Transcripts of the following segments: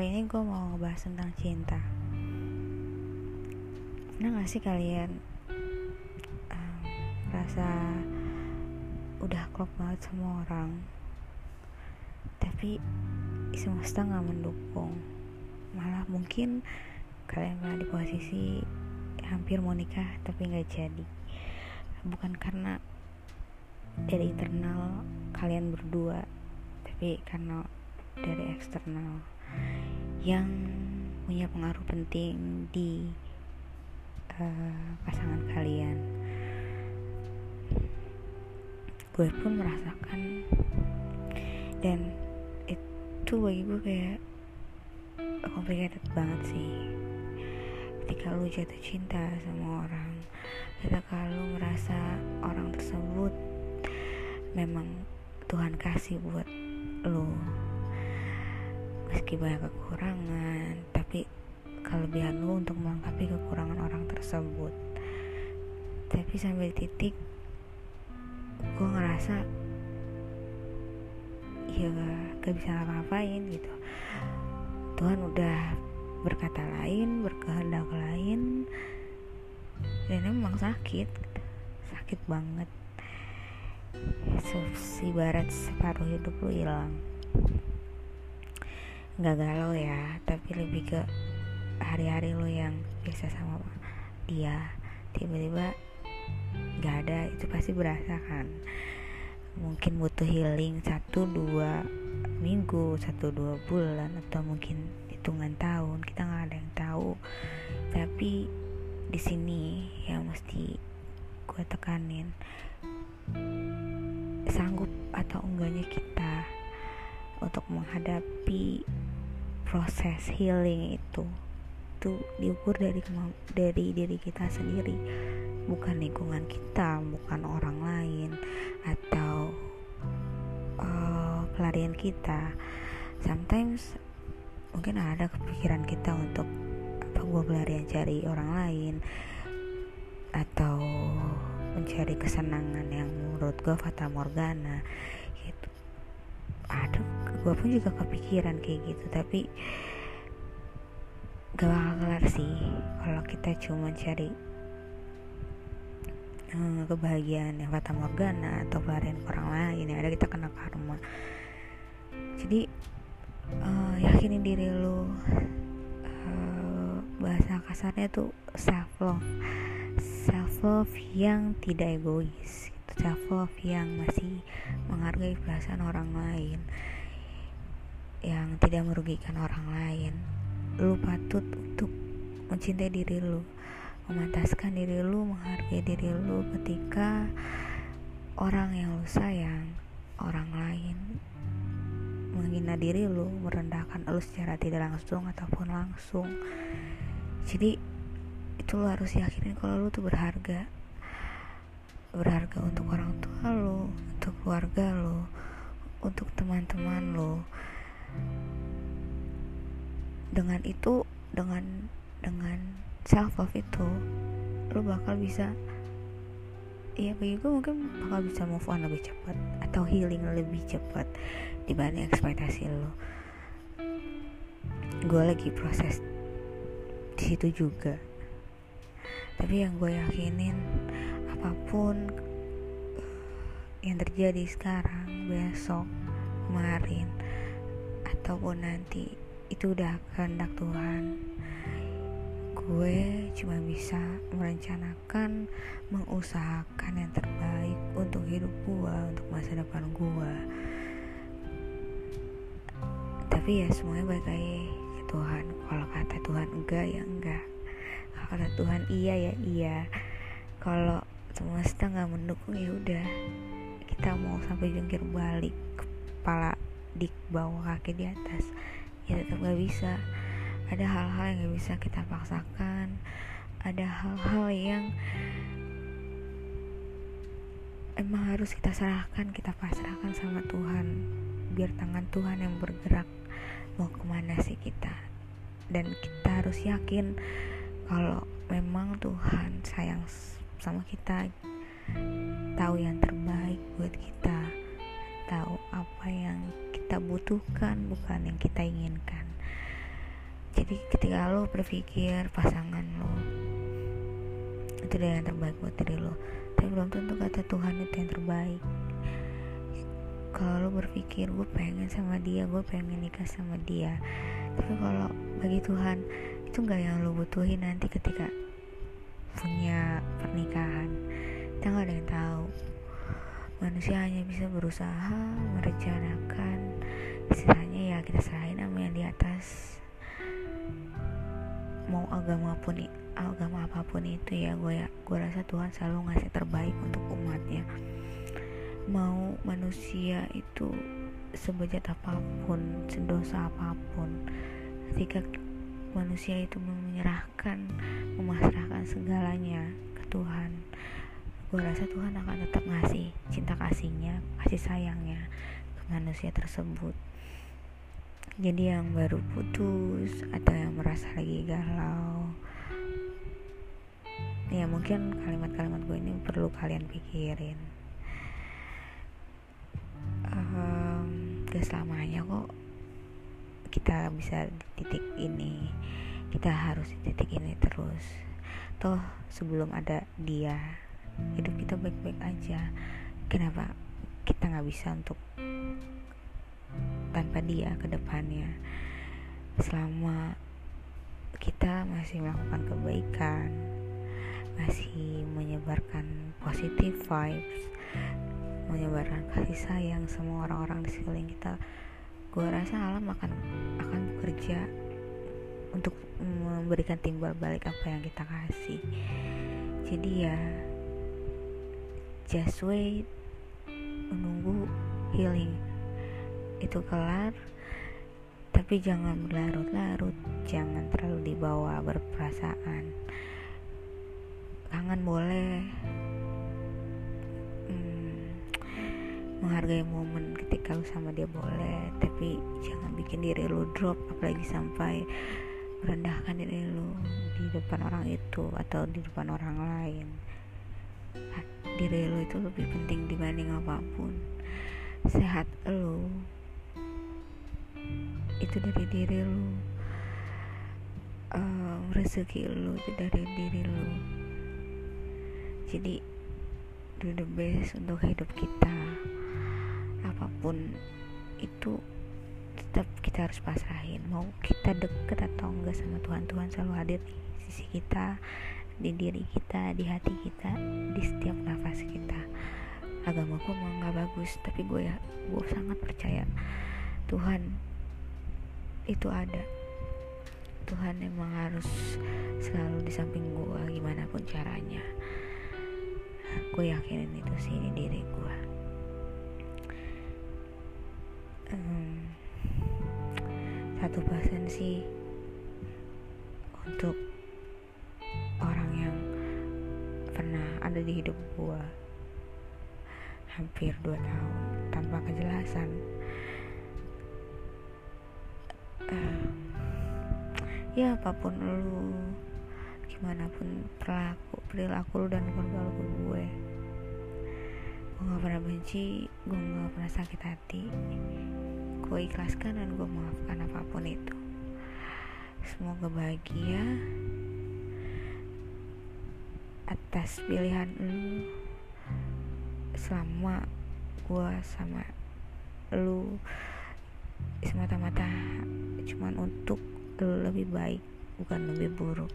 kali ini gue mau ngebahas tentang cinta. Pernah gak sih kalian um, Rasa Udah klop banget sama orang Tapi Semesta gak mendukung? Malah mungkin Kalian pernah di posisi Hampir mau nikah tapi gak jadi. Bukan karena Dari internal Kalian berdua Tapi karena dari eksternal yang punya pengaruh penting di uh, pasangan kalian. Gue pun merasakan. Dan itu bagi gue kayak complicated banget sih. Ketika lu jatuh cinta sama orang ketika lu merasa orang tersebut memang Tuhan kasih buat lu meski banyak kekurangan tapi kelebihan lu untuk melengkapi kekurangan orang tersebut. Tapi sampai titik gue ngerasa ya gak bisa ngapa-ngapain gitu. Tuhan udah berkata lain berkehendak lain dan emang sakit sakit banget. Si barat separuh hidup lu hilang nggak galau ya tapi lebih ke hari-hari lo yang biasa sama dia. Tiba-tiba nggak ada itu pasti berasa kan. Mungkin butuh healing satu dua minggu satu dua bulan atau mungkin hitungan tahun kita nggak ada yang tahu. Tapi di sini yang mesti gue tekanin sanggup atau enggaknya kita untuk menghadapi proses healing itu itu diukur dari dari diri kita sendiri. Bukan lingkungan kita bukan orang lain atau uh, pelarian kita. Sometimes mungkin ada kepikiran kita untuk apa gue pelarian cari orang lain atau mencari kesenangan yang menurut gue fata morgana gue pun juga kepikiran kayak gitu tapi gak bakal kelar sih. Kalau kita cuma cari hmm, kebahagiaan yang fata morgana atau pelarian orang lain yang ada kita kena karma. Jadi uh, yakinin diri lu uh, bahasa kasarnya tuh self love self love yang tidak egois. Self love yang masih menghargai perasaan orang lain yang tidak merugikan orang lain. Lu patut untuk mencintai diri lu memantaskan diri lu menghargai diri lu ketika orang yang lu sayang orang lain menghina diri lu merendahkan lu secara tidak langsung ataupun langsung. Jadi itu lu harus yakinin kalau lu tuh berharga. Berharga untuk orang tua lu untuk keluarga lu untuk teman-teman lu dengan itu dengan dengan self love itu lo bakal bisa ya bagi gue mungkin bakal bisa move on lebih cepat atau healing lebih cepat dibanding ekspektasi lo gue lagi proses di situ juga. Tapi yang gue yakinin apa pun yang terjadi sekarang besok kemarin ataupun nanti itu udah kehendak Tuhan. Gue cuma bisa merencanakan mengusahakan yang terbaik untuk hidup gue untuk masa depan gue tapi ya semuanya baik lagi ke Tuhan. Kalau kata Tuhan enggak ya enggak. Kalau Tuhan iya ya iya. Kalau semesta nggak mendukung ya udah. Kita mau sampai jungkir balik kepala di bawah kaki di atas. Ya tetap gak bisa. Ada hal-hal yang gak bisa kita paksakan. Ada hal-hal yang emang harus kita serahkan kita pasrahkan sama Tuhan. Biar tangan Tuhan yang bergerak mau ke mana sih kita. Dan kita harus yakin kalau memang Tuhan sayang sama kita tahu yang terbaik buat kita tahu apa yang kita butuhkan bukan yang kita inginkan. Jadi ketika lo berpikir pasangan lo itu dia yang terbaik buat diri lo tapi belum tentu kata Tuhan itu yang terbaik. Kalau lo berpikir gue pengen sama dia gue pengen nikah sama dia tapi kalau bagi Tuhan itu nggak yang lo butuhin nanti ketika punya pernikahan. Kita nggak ada yang tahu manusia hanya bisa berusaha merencanakan. Istilahnya ya kita serahin sama yang di atas. Mau agama pun agama apa pun itu ya gue ya gue rasa Tuhan selalu ngasih terbaik untuk umatnya. Mau manusia itu sebejat apa pun sedosa apa pun ketika manusia itu menyerahkan memasrahkan segalanya ke Tuhan gue rasa Tuhan akan tetap ngasih cinta kasihnya kasih sayangnya ke manusia tersebut. Jadi yang baru putus atau yang merasa lagi galau ya mungkin kalimat-kalimat gue ini perlu kalian pikirin. Um, gak selamanya kok kita bisa di titik ini. Kita harus di titik ini terus. Toh sebelum ada dia hidup kita baik-baik aja. Kenapa kita nggak bisa untuk tanpa dia ke depannya? Selama kita masih melakukan kebaikan masih menyebarkan positive vibes menyebarkan kasih sayang semua orang-orang di sekeliling kita gue rasa alam akan akan bekerja untuk memberikan timbal balik apa yang kita kasih. Jadi ya just wait. Menunggu healing. Itu kelar tapi jangan berlarut-larut. Jangan terlalu dibawa berperasaan. Kangen boleh. Hmm, menghargai momen ketika lu sama dia boleh tapi jangan bikin diri lu drop apalagi sampai merendahkan diri lu di depan orang itu atau di depan orang lain diri lu itu lebih penting dibanding apa pun. Sehat lu. Itu dari diri lu. Um, rezeki lu itu dari diri lu. Jadi do the best untuk hidup kita. Apa pun itu tetap kita harus pasrahin. Mau kita deket atau enggak sama Tuhan Tuhan selalu hadir di sisi kita di diri kita di hati kita di setiap nafas kita. Agamaku mau nggak bagus tapi gue ya gue sangat percaya Tuhan itu ada. Tuhan emang harus selalu di samping gue gimana pun caranya. Gue yakinin itu sih di diri gue um, satu persen sih untuk ada di hidup gue hampir dua tahun tanpa kejelasan. Ya apa pun lu gimana pun perilaku perilaku lu dan ke gue gue gak pernah benci gue gak pernah sakit hati. Gue ikhlaskan dan gue maafkan apa pun itu. Semoga bahagia atas pilihan lu. Selama gue sama lu semata-mata cuman untuk lo lebih baik bukan lebih buruk.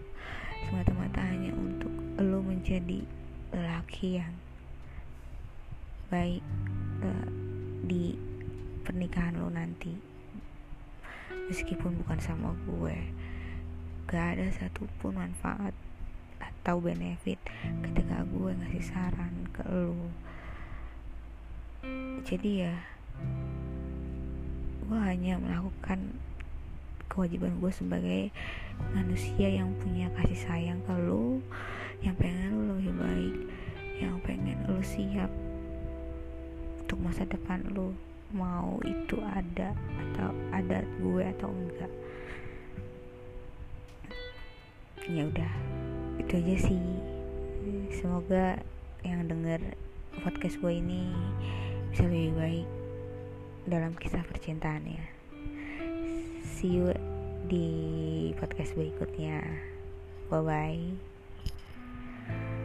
Semata-mata hanya untuk lo menjadi lelaki yang baik uh, di pernikahan lo nanti. Meskipun bukan sama gue gak ada satupun manfaat atau benefit ketika gue ngasih saran ke lo jadi ya gue hanya melakukan kewajiban gue sebagai manusia yang punya kasih sayang ke lo yang pengen lo lebih baik yang pengen lo siap untuk masa depan lo mau itu ada atau ada gue atau enggak. Ya udah itu aja sih. Semoga yang denger podcast gue ini bisa lebih baik dalam kisah percintaan ya. See you di podcast berikutnya. Bye bye